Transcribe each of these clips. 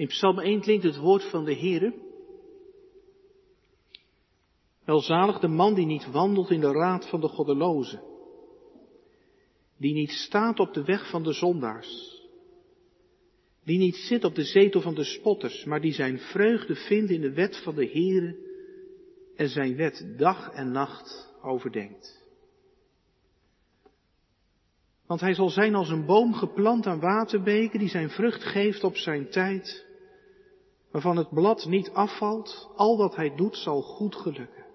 In Psalm 1 klinkt het woord van de Heere. Welzalig de man die niet wandelt in de raad van de goddelozen, die niet staat op de weg van de zondaars, die niet zit op de zetel van de spotters, maar die zijn vreugde vindt in de wet van de Heere en zijn wet dag en nacht overdenkt. Want hij zal zijn als een boom geplant aan waterbeken die zijn vrucht geeft op zijn tijd, waarvan het blad niet afvalt, al wat hij doet zal goed gelukken.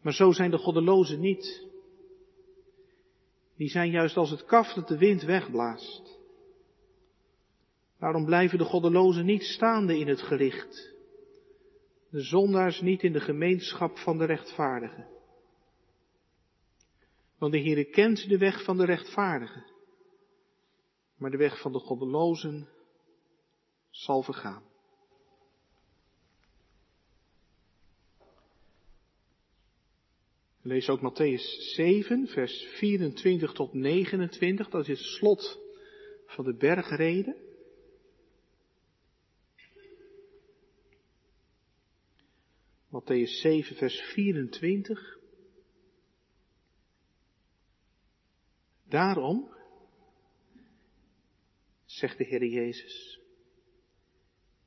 Maar zo zijn de goddelozen niet. Die zijn juist als het kaf dat de wind wegblaast. Waarom blijven de goddelozen niet staande in het gericht? De zondaars niet in de gemeenschap van de rechtvaardigen. Want de Heere kent de weg van de rechtvaardigen, maar de weg van de goddelozen zal vergaan. Lees ook Matthäus 7, vers 24 tot 29, dat is het slot van de bergreden. Matthäus 7, vers 24. Daarom, zegt de Heer Jezus,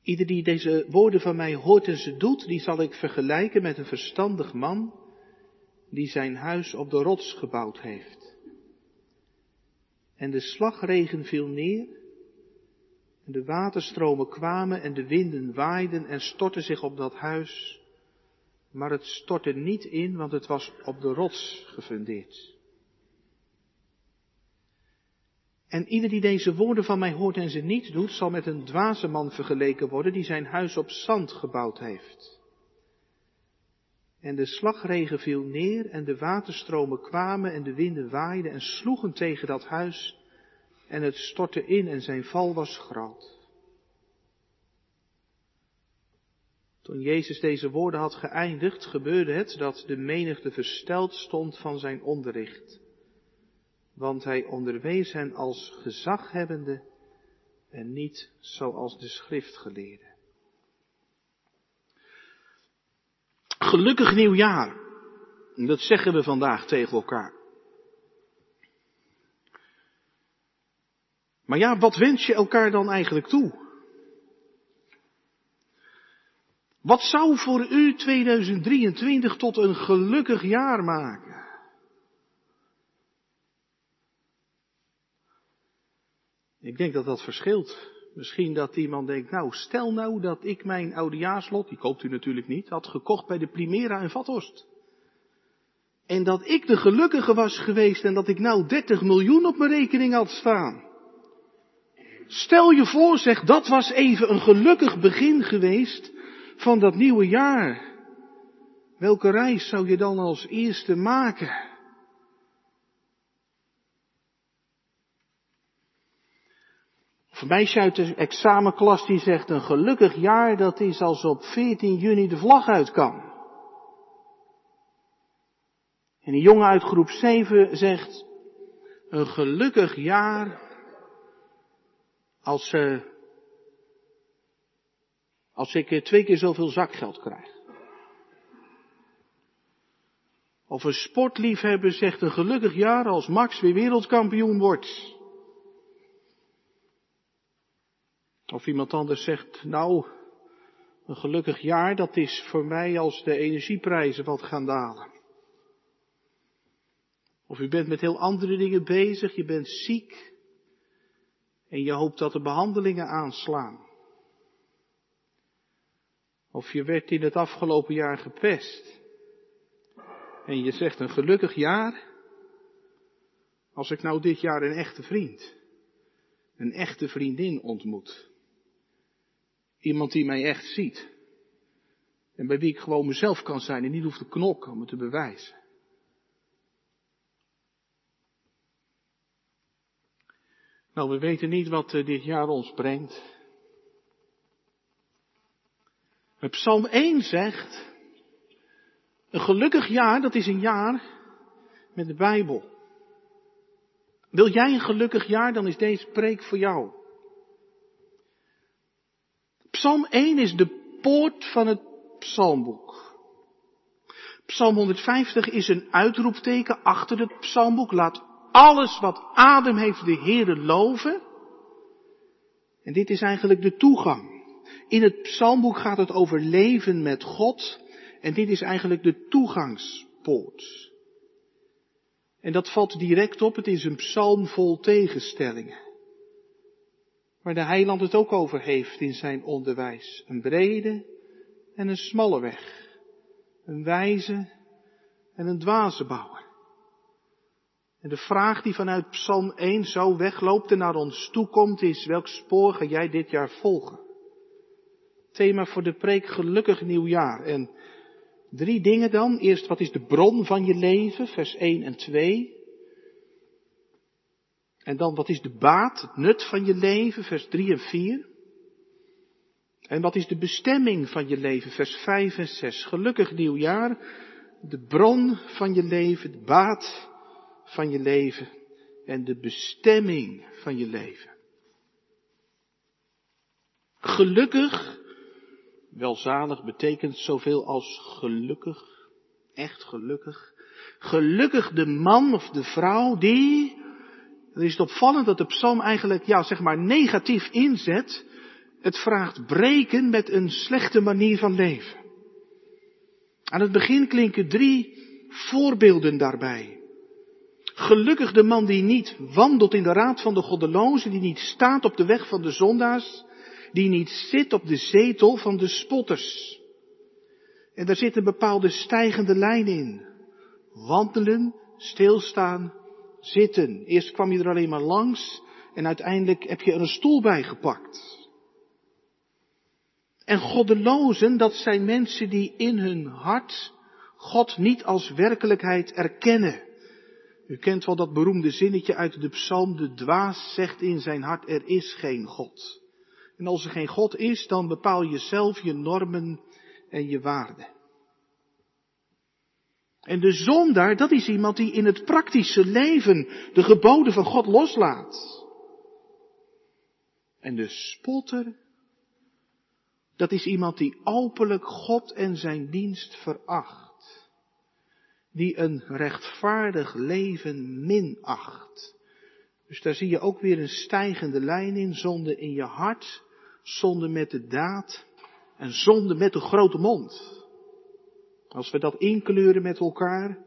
ieder die deze woorden van mij hoort en ze doet, die zal ik vergelijken met een verstandig man die zijn huis op de rots gebouwd heeft. En de slagregen viel neer, en de waterstromen kwamen en de winden waaiden en stortten zich op dat huis, maar het stortte niet in, want het was op de rots gefundeerd. En ieder die deze woorden van mij hoort en ze niet doet, zal met een dwaze man vergeleken worden die zijn huis op zand gebouwd heeft. En de slagregen viel neer en de waterstromen kwamen en de winden waaiden en sloegen tegen dat huis en het stortte in en zijn val was groot. Toen Jezus deze woorden had geëindigd, gebeurde het dat de menigte versteld stond van zijn onderricht want hij onderwees hen als gezaghebbende en niet zoals de schriftgeleerden. Gelukkig nieuwjaar. Dat zeggen we vandaag tegen elkaar. Maar ja, wat wens je elkaar dan eigenlijk toe? Wat zou voor u 2023 tot een gelukkig jaar maken? Ik denk dat dat verschilt. Misschien dat iemand denkt, nou stel nou dat ik mijn oudejaarslot, die koopt u natuurlijk niet, had gekocht bij de Primera in Vathorst. En dat ik de gelukkige was geweest en dat ik nou 30 miljoen op mijn rekening had staan. Stel je voor, zeg, dat was even een gelukkig begin geweest van dat nieuwe jaar. Welke reis zou je dan als eerste maken? Een meisje uit de examenklas die zegt een gelukkig jaar, dat is als op 14 juni de vlag uit kan. En een jongen uit groep 7 zegt een gelukkig jaar als, uh, als ik twee keer zoveel zakgeld krijg. Of een sportliefhebber zegt een gelukkig jaar als Max weer wereldkampioen wordt. Of iemand anders zegt, nou, een gelukkig jaar, dat is voor mij als de energieprijzen wat gaan dalen. Of u bent met heel andere dingen bezig, je bent ziek en je hoopt dat de behandelingen aanslaan. Of je werd in het afgelopen jaar gepest en je zegt een gelukkig jaar, als ik nou dit jaar een echte vriend, een echte vriendin ontmoet. Iemand die mij echt ziet. En bij wie ik gewoon mezelf kan zijn en niet hoef te knokken om het te bewijzen. Nou, we weten niet wat eh, dit jaar ons brengt. Psalm 1 zegt, een gelukkig jaar, dat is een jaar met de Bijbel. Wil jij een gelukkig jaar, dan is deze preek voor jou. Psalm 1 is de poort van het psalmboek. Psalm 150 is een uitroepteken achter het psalmboek. Laat alles wat adem heeft de Heere loven. En dit is eigenlijk de toegang. In het psalmboek gaat het over leven met God. En dit is eigenlijk de toegangspoort. En dat valt direct op. Het is een psalm vol tegenstellingen. Waar de heiland het ook over heeft in zijn onderwijs. Een brede en een smalle weg. Een wijze en een dwaze bouwer. En de vraag die vanuit Psalm 1 zo wegloopt en naar ons toekomt is, welk spoor ga jij dit jaar volgen? Thema voor de preek, gelukkig nieuwjaar. En drie dingen dan. Eerst, wat is de bron van je leven? Vers 1 en 2. En dan, wat is de baat, het nut van je leven? Vers 3 en 4. En wat is de bestemming van je leven? Vers 5 en 6. Gelukkig nieuwjaar. De bron van je leven, de baat van je leven en de bestemming van je leven. Gelukkig, welzalig betekent zoveel als gelukkig, echt gelukkig. Gelukkig de man of de vrouw die, het is opvallend dat de psalm eigenlijk, ja, zeg maar negatief inzet. Het vraagt breken met een slechte manier van leven. Aan het begin klinken drie voorbeelden daarbij. Gelukkig de man die niet wandelt in de raad van de goddelozen, die niet staat op de weg van de zondaars, die niet zit op de zetel van de spotters. En daar zit een bepaalde stijgende lijn in. Wandelen, stilstaan, zitten. Eerst kwam je er alleen maar langs en uiteindelijk heb je er een stoel bij gepakt. En goddelozen, dat zijn mensen die in hun hart God niet als werkelijkheid erkennen. U kent wel dat beroemde zinnetje uit de psalm, de dwaas zegt in zijn hart, er is geen God. En als er geen God is, dan bepaal je zelf je normen en je waarden. En de zondaar, dat is iemand die in het praktische leven de geboden van God loslaat. En de spotter, dat is iemand die openlijk God en zijn dienst veracht die een rechtvaardig leven minacht. Dus daar zie je ook weer een stijgende lijn in, zonde in je hart, zonde met de daad en zonde met de grote mond. Als we dat inkleuren met elkaar,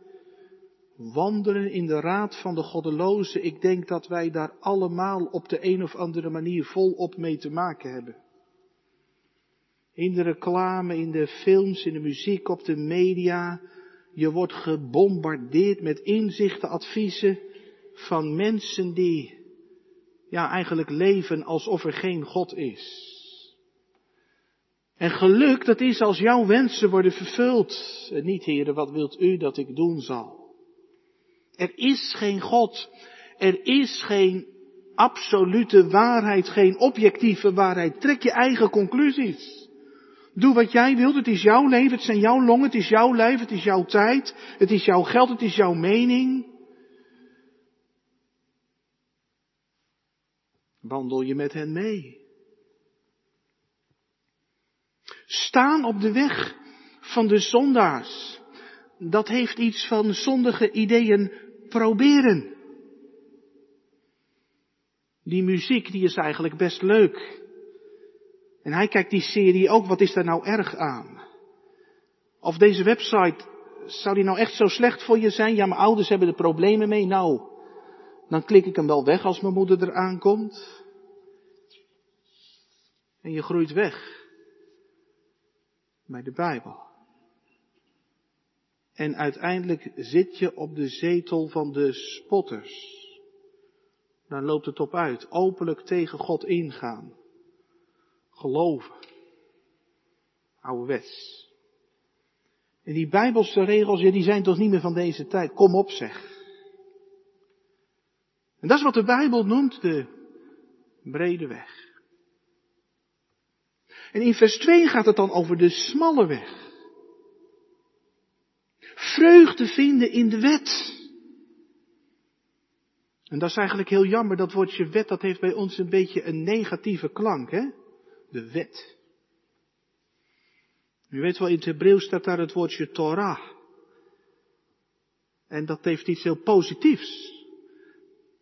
wandelen in de raad van de goddelozen, ik denk dat wij daar allemaal op de een of andere manier volop mee te maken hebben. In de reclame, in de films, in de muziek, op de media, je wordt gebombardeerd met inzichten, adviezen van mensen die ja, eigenlijk leven alsof er geen God is. En geluk, dat is als jouw wensen worden vervuld. En niet, heren, wat wilt u dat ik doen zal? Er is geen God. Er is geen absolute waarheid, geen objectieve waarheid. Trek je eigen conclusies. Doe wat jij wilt, het is jouw leven, het zijn jouw longen, het is jouw lijf, het is jouw tijd, het is jouw geld, het is jouw mening. Wandel je met hen mee. Staan op de weg van de zondaars. Dat heeft iets van zondige ideeën proberen. Die muziek die is eigenlijk best leuk. En hij kijkt die serie ook, wat is daar nou erg aan? Of deze website, zou die nou echt zo slecht voor je zijn? Ja, mijn ouders hebben er problemen mee. Nou, dan klik ik hem wel weg als mijn moeder er aankomt. En je groeit weg bij de Bijbel. En uiteindelijk zit je op de zetel van de spotters. Dan loopt het op uit. Openlijk tegen God ingaan geloven. Ouderwets. En die bijbelse regels, ja, die zijn toch niet meer van deze tijd. Kom op zeg. En dat is wat de Bijbel noemt de brede weg. En in vers 2 gaat het dan over de smalle weg. Vreugde vinden in de wet. En dat is eigenlijk heel jammer, dat woordje wet, dat heeft bij ons een beetje een negatieve klank, hè? de wet. U weet wel, in het Hebreeuws staat daar het woordje Torah. En dat heeft iets heel positiefs.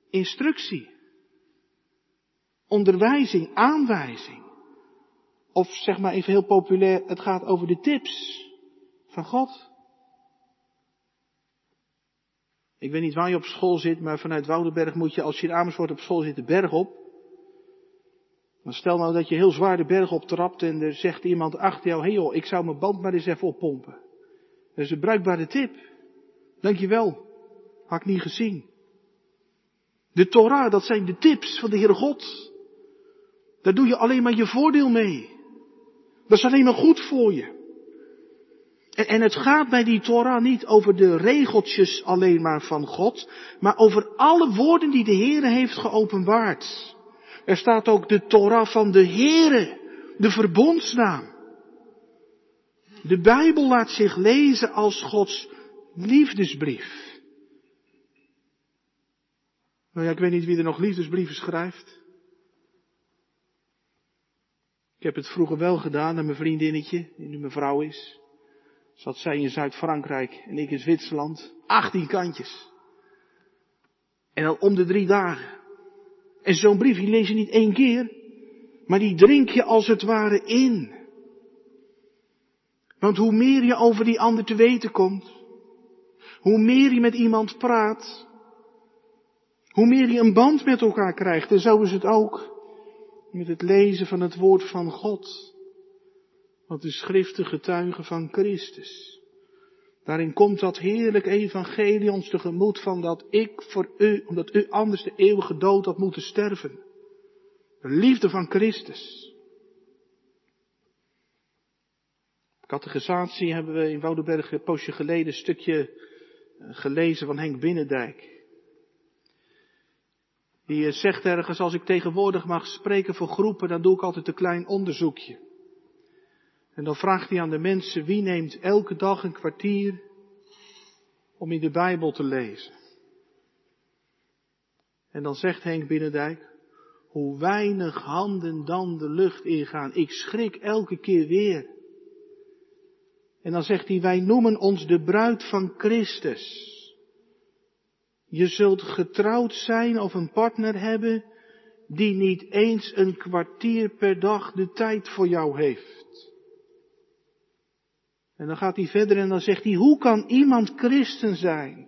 Instructie. Onderwijzing, aanwijzing. Of zeg maar even heel populair, het gaat over de tips van God. Ik weet niet waar je op school zit, maar vanuit Woudenberg moet je, als je in Amersfoort op school zit, de berg op. Dan stel nou dat je heel zwaar de berg optrapt en er zegt iemand achter jou, hé hey joh, ik zou mijn band maar eens even oppompen. Dat is een bruikbare tip. Dankjewel. Had ik niet gezien. De Torah, dat zijn de tips van de Heere God. Daar doe je alleen maar je voordeel mee. Dat is alleen maar goed voor je. En, en het gaat bij die Torah niet over de regeltjes alleen maar van God, maar over alle woorden die de Heere heeft geopenbaard. Er staat ook de Torah van de Heere, de verbondsnaam. De Bijbel laat zich lezen als Gods liefdesbrief. Nou ja, ik weet niet wie er nog liefdesbrieven schrijft. Ik heb het vroeger wel gedaan aan mijn vriendinnetje, die nu mijn vrouw is. Zat zij in Zuid-Frankrijk en ik in Zwitserland. 18 kantjes. En dan om de drie dagen. En zo'n brief, die lees je niet één keer, maar die drink je als het ware in. Want hoe meer je over die ander te weten komt, hoe meer je met iemand praat, hoe meer je een band met elkaar krijgt. En zo is het ook met het lezen van het woord van God. Want de schriften getuigen van Christus. Daarin komt dat heerlijk evangelie ons tegemoet van dat ik voor u, omdat u anders de eeuwige dood had moeten sterven. De liefde van Christus. Catechisatie hebben we in Woudenberg een poosje geleden een stukje eh, gelezen van Henk Binnendijk. Die eh, zegt ergens, als ik tegenwoordig mag spreken voor groepen, dan doe ik altijd een klein onderzoekje. En dan vraagt hij aan de mensen, wie neemt elke dag een kwartier om in de Bijbel te lezen? En dan zegt Henk Binnendijk, hoe weinig handen dan de lucht ingaan. Ik schrik elke keer weer. En dan zegt hij, wij noemen ons de bruid van Christus. Je zult getrouwd zijn of een partner hebben die niet eens een kwartier per dag de tijd voor jou heeft. En dan gaat hij verder en dan zegt hij, hoe kan iemand christen zijn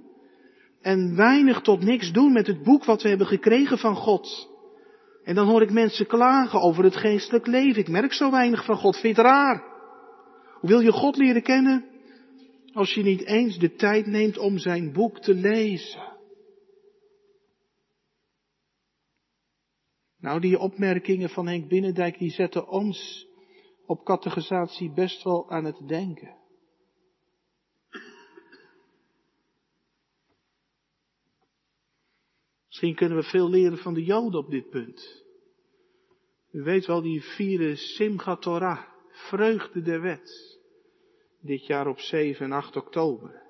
en weinig tot niks doen met het boek wat we hebben gekregen van God? En dan hoor ik mensen klagen over het geestelijk leven. Ik merk zo weinig van God. Vind het raar? Hoe wil je God leren kennen als je niet eens de tijd neemt om zijn boek te lezen? Nou, die opmerkingen van Henk Binnendijk, die zetten ons op categorisatie best wel aan het denken. Misschien kunnen we veel leren van de Joden op dit punt. U weet wel, die vieren Simchat Torah, vreugde der wet, dit jaar op 7 en 8 oktober.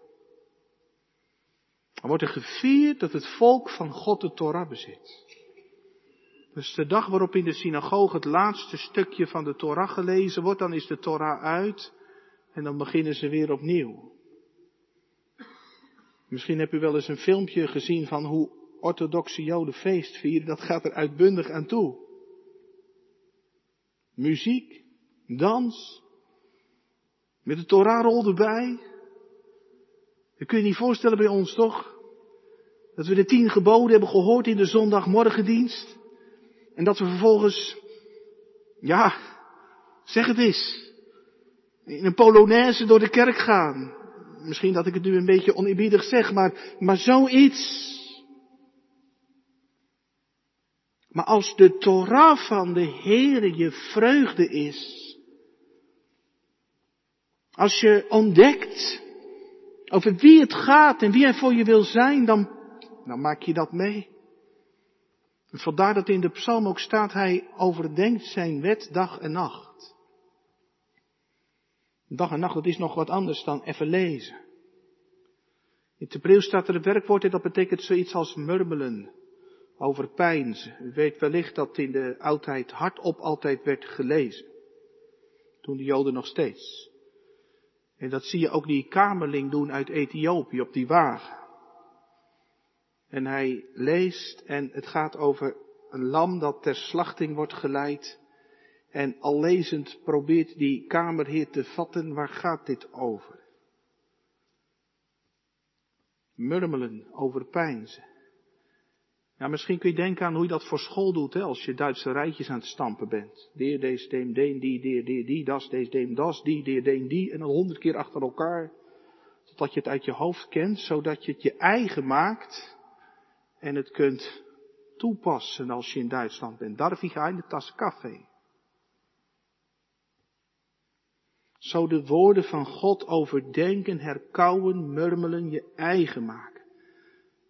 Er wordt er gevierd dat het volk van God de Torah bezit. Dus de dag waarop in de synagoge het laatste stukje van de Torah gelezen wordt, dan is de Torah uit en dan beginnen ze weer opnieuw. Misschien heb u wel eens een filmpje gezien van hoe orthodoxe Joden feest vieren. Dat gaat er uitbundig aan toe. Muziek, dans, met de Torahrol erbij. Dat kun je niet voorstellen bij ons toch? Dat we de tien geboden hebben gehoord in de zondagmorgendienst. En dat we vervolgens, ja, zeg het eens, in een polonaise door de kerk gaan. Misschien dat ik het nu een beetje oneerbiedig zeg, maar, maar zoiets. Maar als de Torah van de Heere je vreugde is, als je ontdekt over wie het gaat en wie hij voor je wil zijn, dan, dan maak je dat mee. Vandaar dat in de psalm ook staat, hij overdenkt zijn wet dag en nacht. Dag en nacht, dat is nog wat anders dan even lezen. In het staat er een werkwoord en dat betekent zoiets als murmelen, overpijnzen. U weet wellicht dat in de oudheid hardop altijd werd gelezen. Toen de Joden nog steeds En dat zie je ook die kamerling doen uit Ethiopië op die wagen. En hij leest en het gaat over een lam dat ter slachting wordt geleid. En al lezend probeert die kamerheer te vatten, waar gaat dit over? Murmelen, overpijnzen. Ja, misschien kun je denken aan hoe je dat voor school doet, hè, als je Duitse rijtjes aan het stampen bent. Deer, deze, deem, deen, die, deer, deer, die, das, deze, deem, das, die, deer, deen, die. En dan honderd keer achter elkaar. Totdat je het uit je hoofd kent, zodat je het je eigen maakt. En het kunt toepassen als je in Duitsland bent. Darf ich eine tas café? Zo de woorden van God overdenken, herkauwen, murmelen, je eigen maken.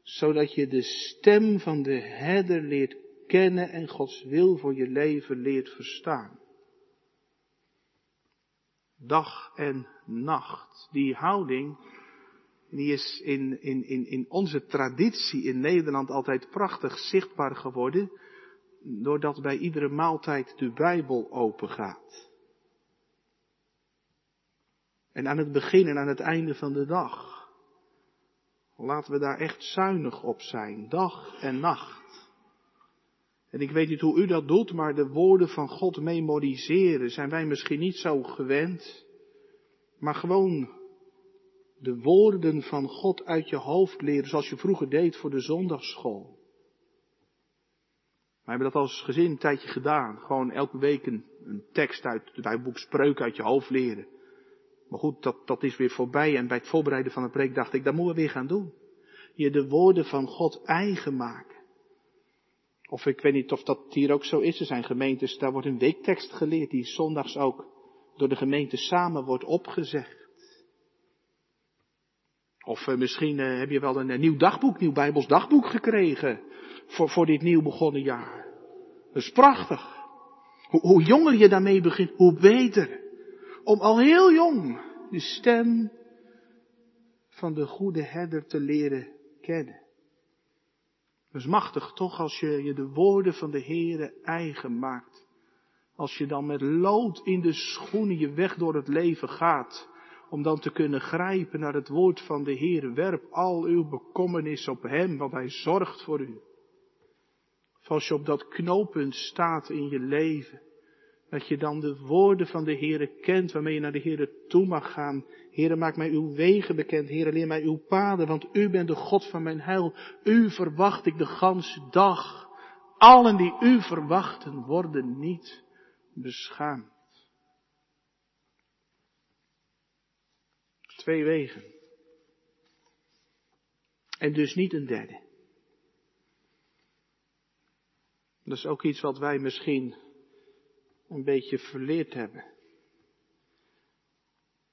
Zodat je de stem van de herder leert kennen en Gods wil voor je leven leert verstaan. Dag en nacht. Die houding, die is in, in, in, in onze traditie in Nederland altijd prachtig zichtbaar geworden, doordat bij iedere maaltijd de Bijbel open gaat. En aan het begin en aan het einde van de dag. Laten we daar echt zuinig op zijn, dag en nacht. En ik weet niet hoe u dat doet, maar de woorden van God memoriseren zijn wij misschien niet zo gewend. Maar gewoon de woorden van God uit je hoofd leren, zoals je vroeger deed voor de zondagsschool. We hebben dat als gezin een tijdje gedaan. Gewoon elke week een, tekst uit het Bijbelboek Spreuken uit je hoofd leren. Maar goed, dat, dat is weer voorbij en bij het voorbereiden van de preek dacht ik, dat moeten we weer gaan doen. Je de woorden van God eigen maken. Of ik weet niet of dat hier ook zo is. Er zijn gemeentes, daar wordt een weektekst geleerd die zondags ook door de gemeente samen wordt opgezegd. Of uh, misschien uh, heb je wel een, een, nieuw dagboek, nieuw Bijbels dagboek gekregen voor, voor dit nieuw begonnen jaar. Dat is prachtig. Hoe, hoe jonger je daarmee begint, hoe beter om al heel jong de stem van de goede herder te leren kennen. Dat is machtig toch als je je de woorden van de Heere eigen maakt. Als je dan met lood in de schoenen je weg door het leven gaat. Om dan te kunnen grijpen naar het woord van de Heere. Werp al uw bekommernis op Hem, want Hij zorgt voor u. Als je op dat knooppunt staat in je leven. Dat je dan de woorden van de Heere kent waarmee je naar de Heere toe mag gaan. Heere, maak mij uw wegen bekend. Heere, leer mij uw paden, want u bent de God van mijn heil. U verwacht ik de ganse dag. Allen die u verwachten worden niet beschaamd. Twee wegen. En dus niet een derde. Dat is ook iets wat wij misschien een beetje verleerd hebben.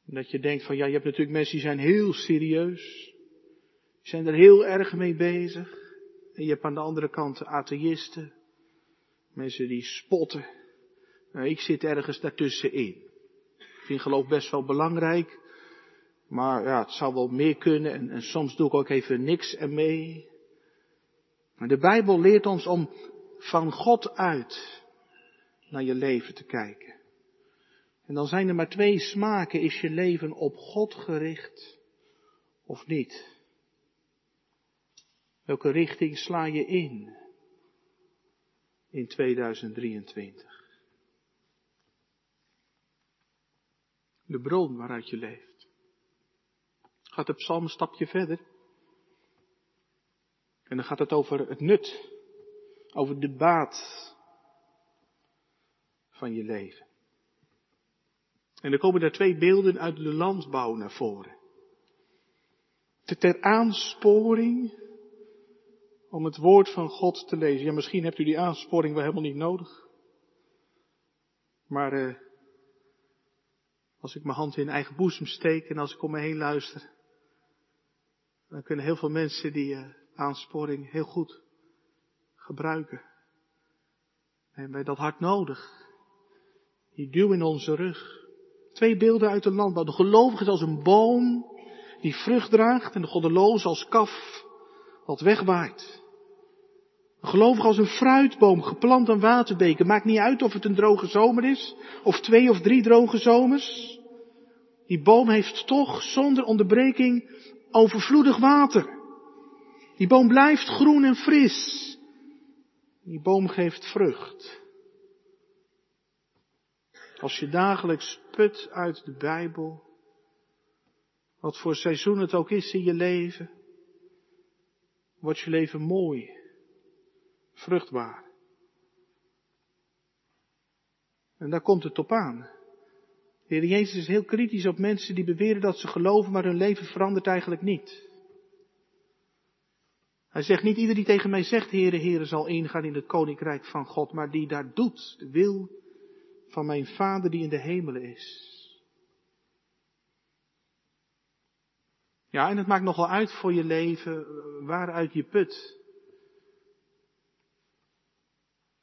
Dat je denkt van ja, je hebt natuurlijk mensen die zijn heel serieus. Zijn er heel erg mee bezig. En je hebt aan de andere kant atheïsten. Mensen die spotten. Nou, ik zit ergens daartussenin. Ik vind geloof best wel belangrijk. Maar ja, het zou wel meer kunnen. En, en soms doe ik ook even niks ermee. Maar de Bijbel leert ons om van God uit naar je leven te kijken. En dan zijn er maar twee smaken. Is je leven op God gericht of niet? Welke richting sla je in in 2023? De bron waaruit je leeft. Gaat de psalm een stapje verder. En dan gaat het over het nut, over de baat van je leven. En er komen daar twee beelden uit de landbouw naar voren. Ter aansporing om het woord van God te lezen. Ja, misschien hebt u die aansporing wel helemaal niet nodig. Maar uh, als ik mijn hand in eigen boezem steek en als ik om me heen luister, dan kunnen heel veel mensen die uh, aansporing heel goed gebruiken. En hebben dat hard nodig. Die duw in onze rug. Twee beelden uit de landbouw. De gelovige is als een boom die vrucht draagt en de goddeloze als kaf wat wegwaait. Een gelovige als een fruitboom geplant aan waterbeken. Maakt niet uit of het een droge zomer is of twee of drie droge zomers. Die boom heeft toch zonder onderbreking overvloedig water. Die boom blijft groen en fris. Die boom geeft vrucht. Als je dagelijks put uit de Bijbel, wat voor seizoen het ook is in je leven, wordt je leven mooi, vruchtbaar. En daar komt het op aan. De Heer Jezus is heel kritisch op mensen die beweren dat ze geloven, maar hun leven verandert eigenlijk niet. Hij zegt niet ieder die tegen mij zegt, Heere, Heere, zal ingaan in het koninkrijk van God, maar die daar doet, de wil van mijn Vader die in de hemelen is. Ja, en het maakt nogal uit voor je leven waaruit je put.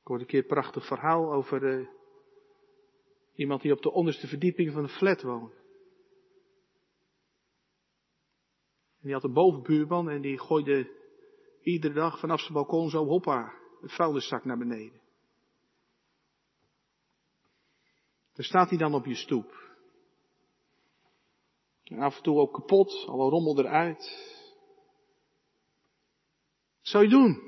Ik hoorde een keer een prachtig verhaal over uh, iemand die op de onderste verdieping van een flat woont. En die had een bovenbuurman en die gooide iedere dag vanaf zijn balkon zo hoppa, een vuilniszak naar beneden. Daar staat hij dan op je stoep. En af en toe ook kapot, alle rommel eruit. Wat zou je doen?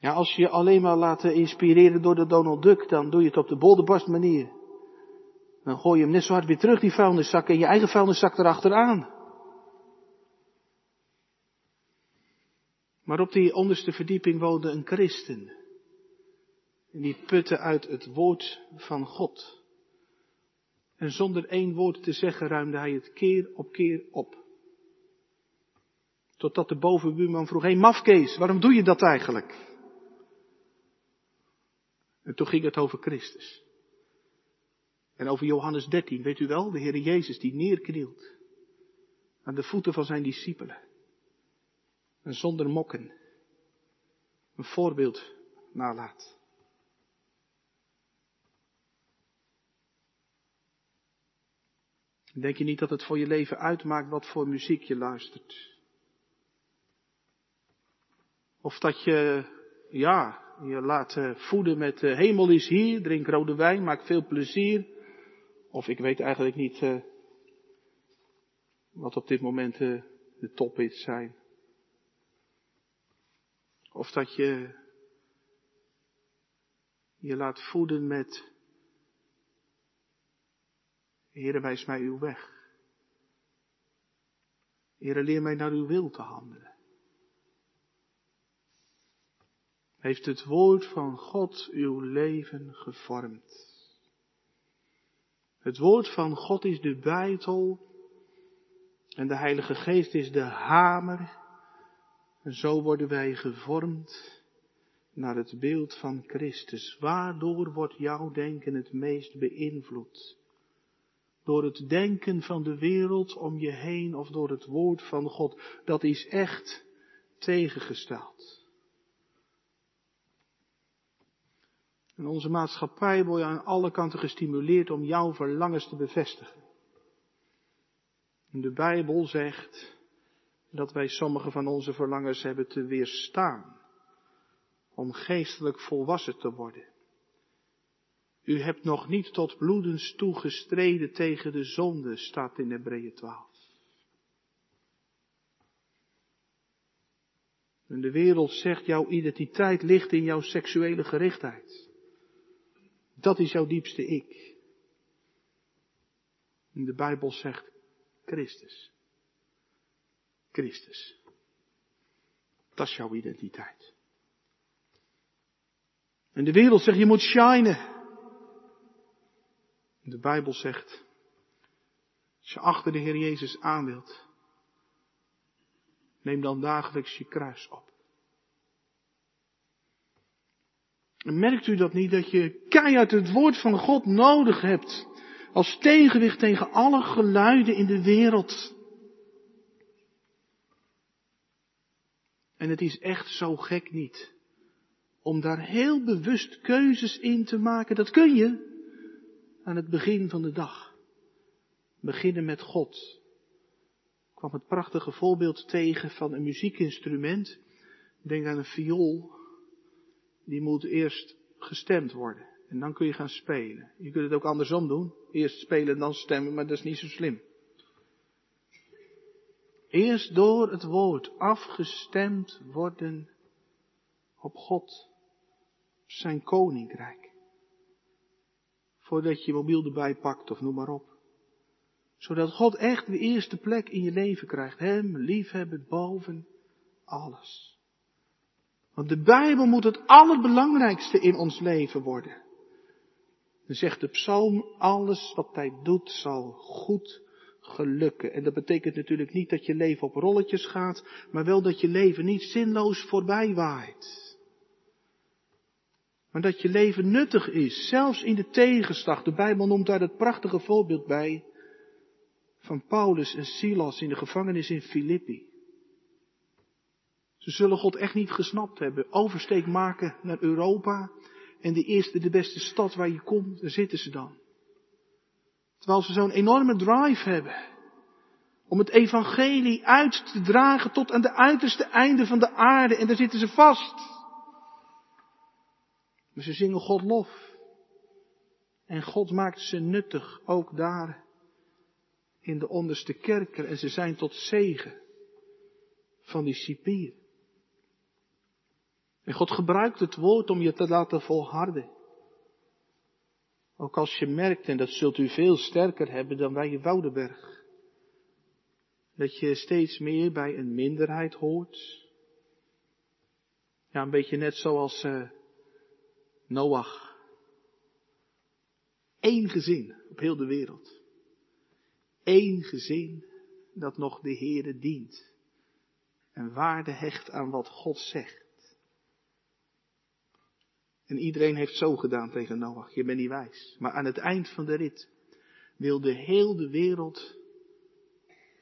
Ja, als je je alleen maar laat inspireren door de Donald Duck, dan doe je het op de bolderbarst manier. Dan gooi je hem net zo hard weer terug, die vuilniszak, en je eigen vuilniszak erachteraan. Maar op die onderste verdieping woonde een christen. En die putte uit het woord van God. En zonder één woord te zeggen ruimde hij het keer op keer op. Totdat de bovenbuurman vroeg, hé hey, mafkees, waarom doe je dat eigenlijk? En toen ging het over Christus. En over Johannes 13, weet u wel, de Heer Jezus die neerknielt aan de voeten van zijn discipelen. En zonder mokken een voorbeeld nalaat. Denk je niet dat het voor je leven uitmaakt wat voor muziek je luistert? Of dat je, ja, je laat eh, voeden met de hemel is hier, drink rode wijn, maak veel plezier. Of ik weet eigenlijk niet uh, wat op dit moment de tophits zijn. Of dat je je laat voeden met, Heere, wijs mij uw weg. Heere, leer mij naar uw wil te handelen. Heeft het woord van God uw leven gevormd? Het woord van God is de bijtel en de Heilige Geest is de hamer. En zo worden wij gevormd naar het beeld van Christus. Waardoor wordt jouw denken het meest beïnvloed? Door het denken van de wereld om je heen of door het woord van God? Dat is echt tegengesteld. En onze maatschappij wordt aan alle kanten gestimuleerd om jouw verlangens te bevestigen. En de Bijbel zegt dat wij sommige van onze verlangens hebben te weerstaan. Om geestelijk volwassen te worden. U hebt nog niet tot bloedens toe gestreden tegen de zonde, staat in Hebreeën 12. En de wereld zegt jouw identiteit ligt in jouw seksuele gerichtheid. Dat is jouw diepste ik. En de Bijbel zegt Christus. Christus. Dat is jouw identiteit. En de wereld zegt je moet shinen. En de Bijbel zegt, als je achter de Heer Jezus aan wilt, neem dan dagelijks je kruis op. Merkt u dat niet, dat je keihard het woord van God nodig hebt als tegenwicht tegen alle geluiden in de wereld? En het is echt zo gek niet om daar heel bewust keuzes in te maken. Dat kun je aan het begin van de dag. Beginnen met God. Ik kwam het prachtige voorbeeld tegen van een muziekinstrument. Denk aan een viool die moet eerst gestemd worden. En dan kun je gaan spelen. Je kunt het ook andersom doen. Eerst spelen en dan stemmen, maar dat is niet zo slim. Eerst door het woord afgestemd worden op God, zijn koninkrijk. Voordat je mobiel erbij pakt of noem maar op. Zodat God echt de eerste plek in je leven krijgt. Hem liefhebben boven alles. Want de Bijbel moet het allerbelangrijkste in ons leven worden. Dan zegt de psalm, alles wat hij doet zal goed gelukken. En dat betekent natuurlijk niet dat je leven op rolletjes gaat, maar wel dat je leven niet zinloos voorbij waait. Maar dat je leven nuttig is, zelfs in de tegenslag. De Bijbel noemt daar het prachtige voorbeeld bij van Paulus en Silas in de gevangenis in Filippi. Ze zullen God echt niet gesnapt hebben. Oversteek maken naar Europa. En de eerste, de beste stad waar je komt, daar zitten ze dan. Terwijl ze zo'n enorme drive hebben. Om het evangelie uit te dragen tot aan de uiterste einde van de aarde. En daar zitten ze vast. Maar ze zingen God lof. En God maakt ze nuttig, ook daar in de onderste kerker. En ze zijn tot zegen van die cipier. En God gebruikt het woord om je te laten volharden. Ook als je merkt, en dat zult u veel sterker hebben dan bij je Woudenberg, dat je steeds meer bij een minderheid hoort. Ja, een beetje net zoals uh, Noach. Eén gezin op heel de wereld. Eén gezin dat nog de Heere dient. En waarde hecht aan wat God zegt. En iedereen heeft zo gedaan tegen Noach. Je bent niet wijs. Maar aan het eind van de rit wilde heel de wereld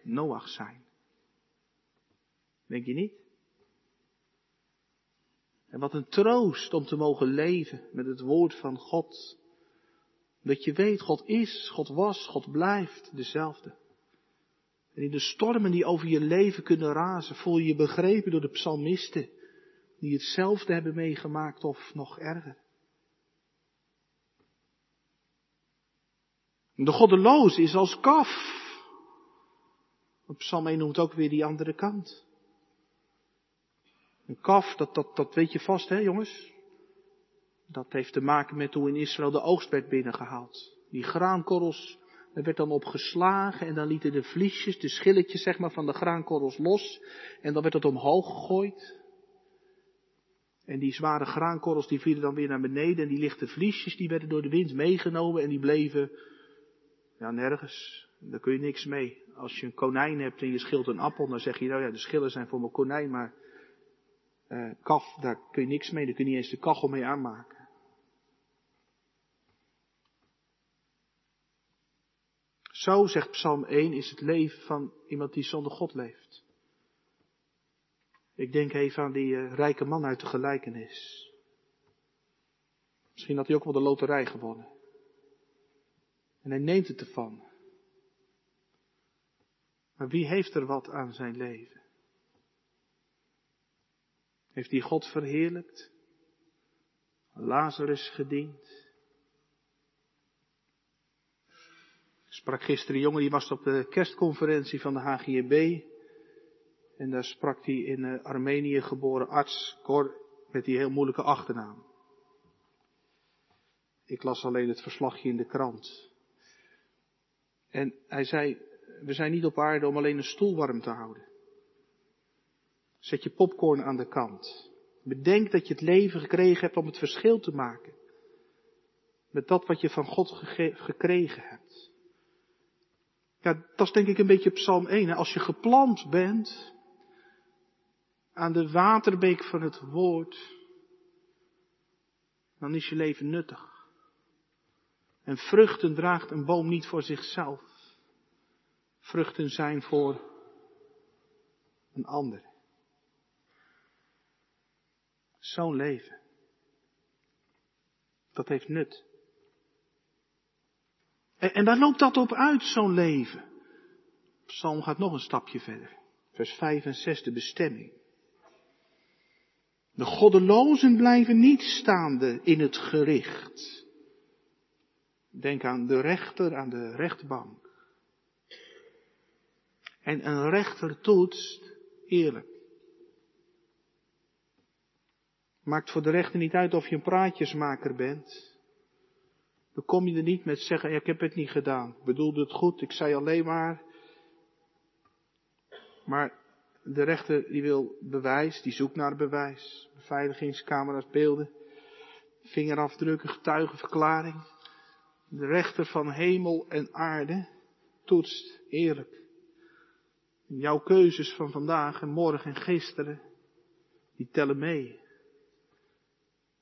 Noach zijn. Denk je niet? En wat een troost om te mogen leven met het woord van God. Dat je weet, God is, God was, God blijft dezelfde. En in de stormen die over je leven kunnen razen, voel je je begrepen door de psalmisten die hetzelfde hebben meegemaakt of nog erger. De goddeloze is als kaf. Psalm 1 noemt ook weer die andere kant. Een kaf, dat, dat, dat weet je vast, hè jongens? Dat heeft te maken met hoe in Israël de oogst werd binnengehaald. Die graankorrels, daar werd dan op geslagen en dan lieten de vliesjes, de schilletjes zeg maar van de graankorrels los. En dan werd het omhoog gegooid. En die zware graankorrels die vielen dan weer naar beneden. En die lichte vliesjes die werden door de wind meegenomen en die bleven ja, nergens. Daar kun je niks mee. Als je een konijn hebt en je schilt een appel, dan zeg je nou ja, de schillen zijn voor mijn konijn, maar uh, kaf, daar kun je niks mee. Daar kun je niet eens de kachel mee aanmaken. Zo, zegt Psalm 1, is het leven van iemand die zonder God leeft. Ik denk even aan die uh, rijke man uit de gelijkenis. Misschien had hij ook wel de loterij gewonnen. En hij neemt het ervan. Maar wie heeft er wat aan zijn leven? Heeft hij God verheerlijkt? Lazarus gediend? Sprak gisteren een jongen die was op de kerstconferentie van de HGB. En daar sprak hij in uh, Armenië geboren arts, Cor, met die heel moeilijke achternaam. Ik las alleen het verslagje in de krant. En hij zei, we zijn niet op aarde om alleen een stoel warm te houden. Zet je popcorn aan de kant. Bedenk dat je het leven gekregen hebt om het verschil te maken. Met dat wat je van God gekregen hebt. Ja, dat is denk ik een beetje Psalm 1. Hè? Als je geplant bent aan de waterbeek van het woord, dan is je leven nuttig. En vruchten draagt een boom niet voor zichzelf. Vruchten zijn voor een ander. Zo'n leven. Dat heeft nut. En, en waar loopt dat op uit, zo'n leven? Psalm gaat nog een stapje verder. Vers 5 en 6, de bestemming. De goddelozen blijven niet staande in het gericht. Denk aan de rechter aan de rechtbank. En een rechter toetst eerlijk. Maakt voor de rechter niet uit of je een praatjesmaker bent. Dan kom je er niet met zeggen, ik heb het niet gedaan. Ik bedoelde het goed, ik zei alleen maar. Maar de rechter die wil bewijs, die zoekt naar bewijs. Beveiligingscamera's, beelden, vingerafdrukken, getuigenverklaring. De rechter van hemel en aarde toetst eerlijk. Jouw keuzes van vandaag en morgen en gisteren, die tellen mee.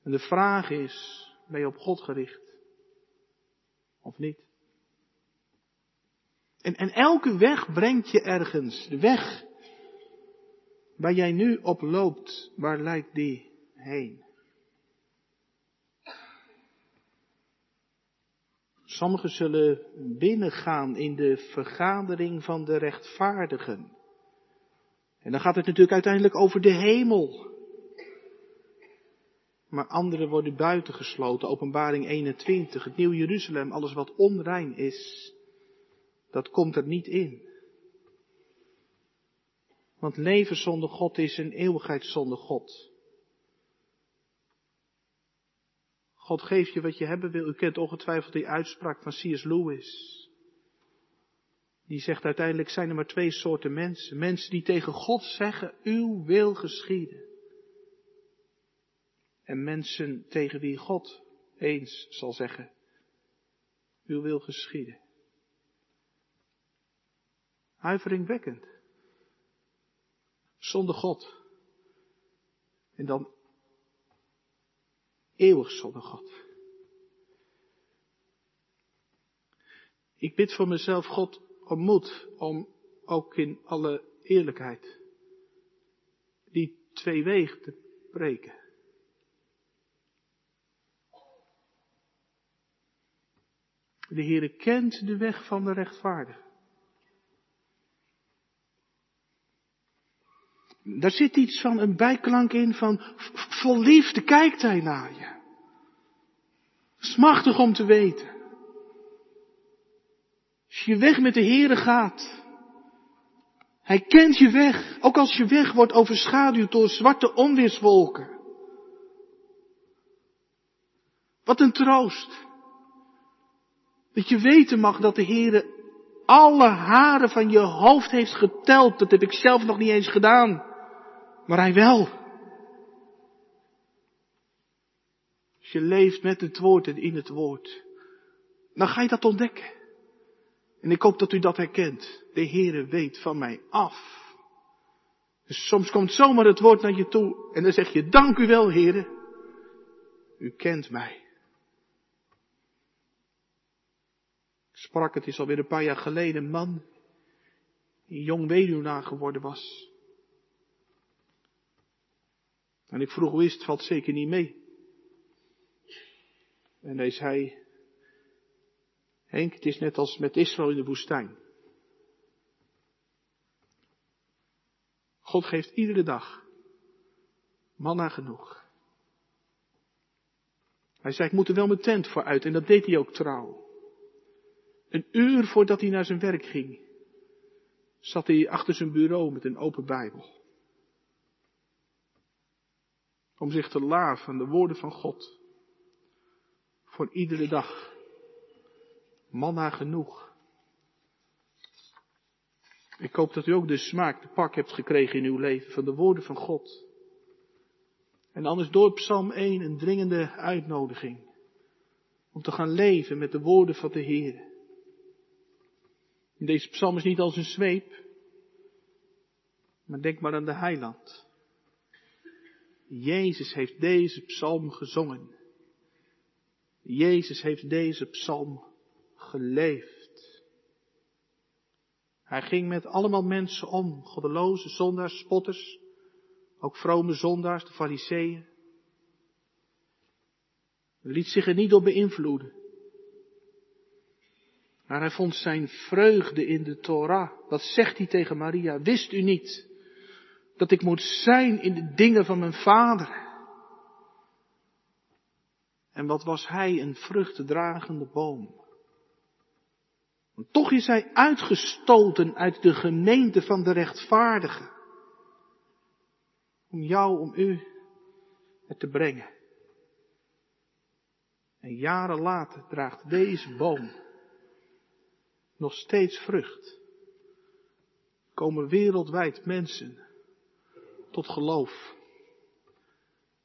En de vraag is, ben je op God gericht? Of niet? En, en elke weg brengt je ergens. De weg waar jij nu op loopt, waar lijkt die heen? Sommigen zullen binnengaan in de vergadering van de rechtvaardigen. En dan gaat het natuurlijk uiteindelijk over de hemel. Maar anderen worden buitengesloten. Openbaring 21, het Nieuw Jeruzalem, alles wat onrein is, dat komt er niet in. Want leven zonder God is een eeuwigheid zonder God. God geeft je wat je hebben wil. U kent ongetwijfeld die uitspraak van C.S. Lewis. Die zegt uiteindelijk zijn er maar twee soorten mensen. Mensen die tegen God zeggen, uw wil geschieden. En mensen tegen wie God eens zal zeggen, uw wil geschieden. Huiveringwekkend. Zonder God. En dan eeuwig zonder God. Ik bid voor mezelf God om moed, om ook in alle eerlijkheid die twee wegen te breken. De Heere kent de weg van de rechtvaardige. Daar zit iets van een bijklank in van vol liefde kijkt hij naar je. Smachtig om te weten. Als je weg met de Heere gaat. Hij kent je weg, ook als je weg wordt overschaduwd door zwarte onweerswolken. Wat een troost. Dat je weten mag dat de Heere alle haren van je hoofd heeft geteld. Dat heb ik zelf nog niet eens gedaan. Maar hij wel. Als je leeft met het woord en in het woord. Dan ga je dat ontdekken. En ik hoop dat u dat herkent. De Heere weet van mij af. Dus soms komt zomaar het woord naar je toe en dan zeg je, dank u wel, Heere. U kent mij. Ik sprak, het is alweer een paar jaar geleden, een man die jong weduwnaar geworden was. En ik vroeg, hoe is het? Valt zeker niet mee. En hij zei, Henk, het is net als met Israël in de woestijn. God geeft iedere dag manna genoeg. Hij zei, ik moet er wel mijn tent voor uit. En dat deed hij ook trouw. Een uur voordat hij naar zijn werk ging, zat hij achter zijn bureau met een open Bijbel. Om zich te laven aan de woorden van God. Voor iedere dag. Manna genoeg. Ik hoop dat u ook de smaak, de pak hebt gekregen in uw leven van de woorden van God. En anders door Psalm 1 een dringende uitnodiging. Om te gaan leven met de woorden van de Heer. Deze psalm is niet als een zweep. Maar denk maar aan de heiland. Jezus heeft deze psalm gezongen. Jezus heeft deze psalm geleefd. Hij ging met allemaal mensen om, goddeloze zondaars, spotters, ook vrome zondaars, de fariseeën. Hij liet zich er niet door beïnvloeden. Maar hij vond zijn vreugde in de Torah. Wat zegt hij tegen Maria? Wist u niet dat ik moet zijn in de dingen van mijn vader? En wat was hij een vruchtendragende boom? Want toch is hij uitgestoten uit de gemeente van de rechtvaardigen. Om jou, om u het te brengen. En jaren later draagt deze boom nog steeds vrucht. Komen wereldwijd mensen tot geloof.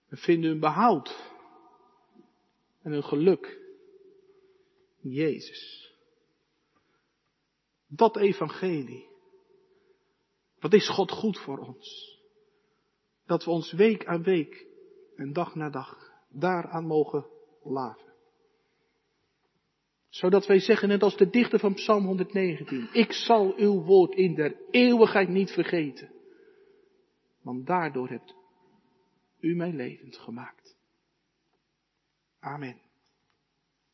En vinden hun behoud en hun geluk in Jezus. Dat evangelie. Wat is God goed voor ons? Dat we ons week aan week en dag na dag daaraan mogen laven. Zodat wij zeggen, net als de dichter van Psalm 119, ik zal uw woord in der eeuwigheid niet vergeten. Want daardoor hebt u mij levend gemaakt. Amen.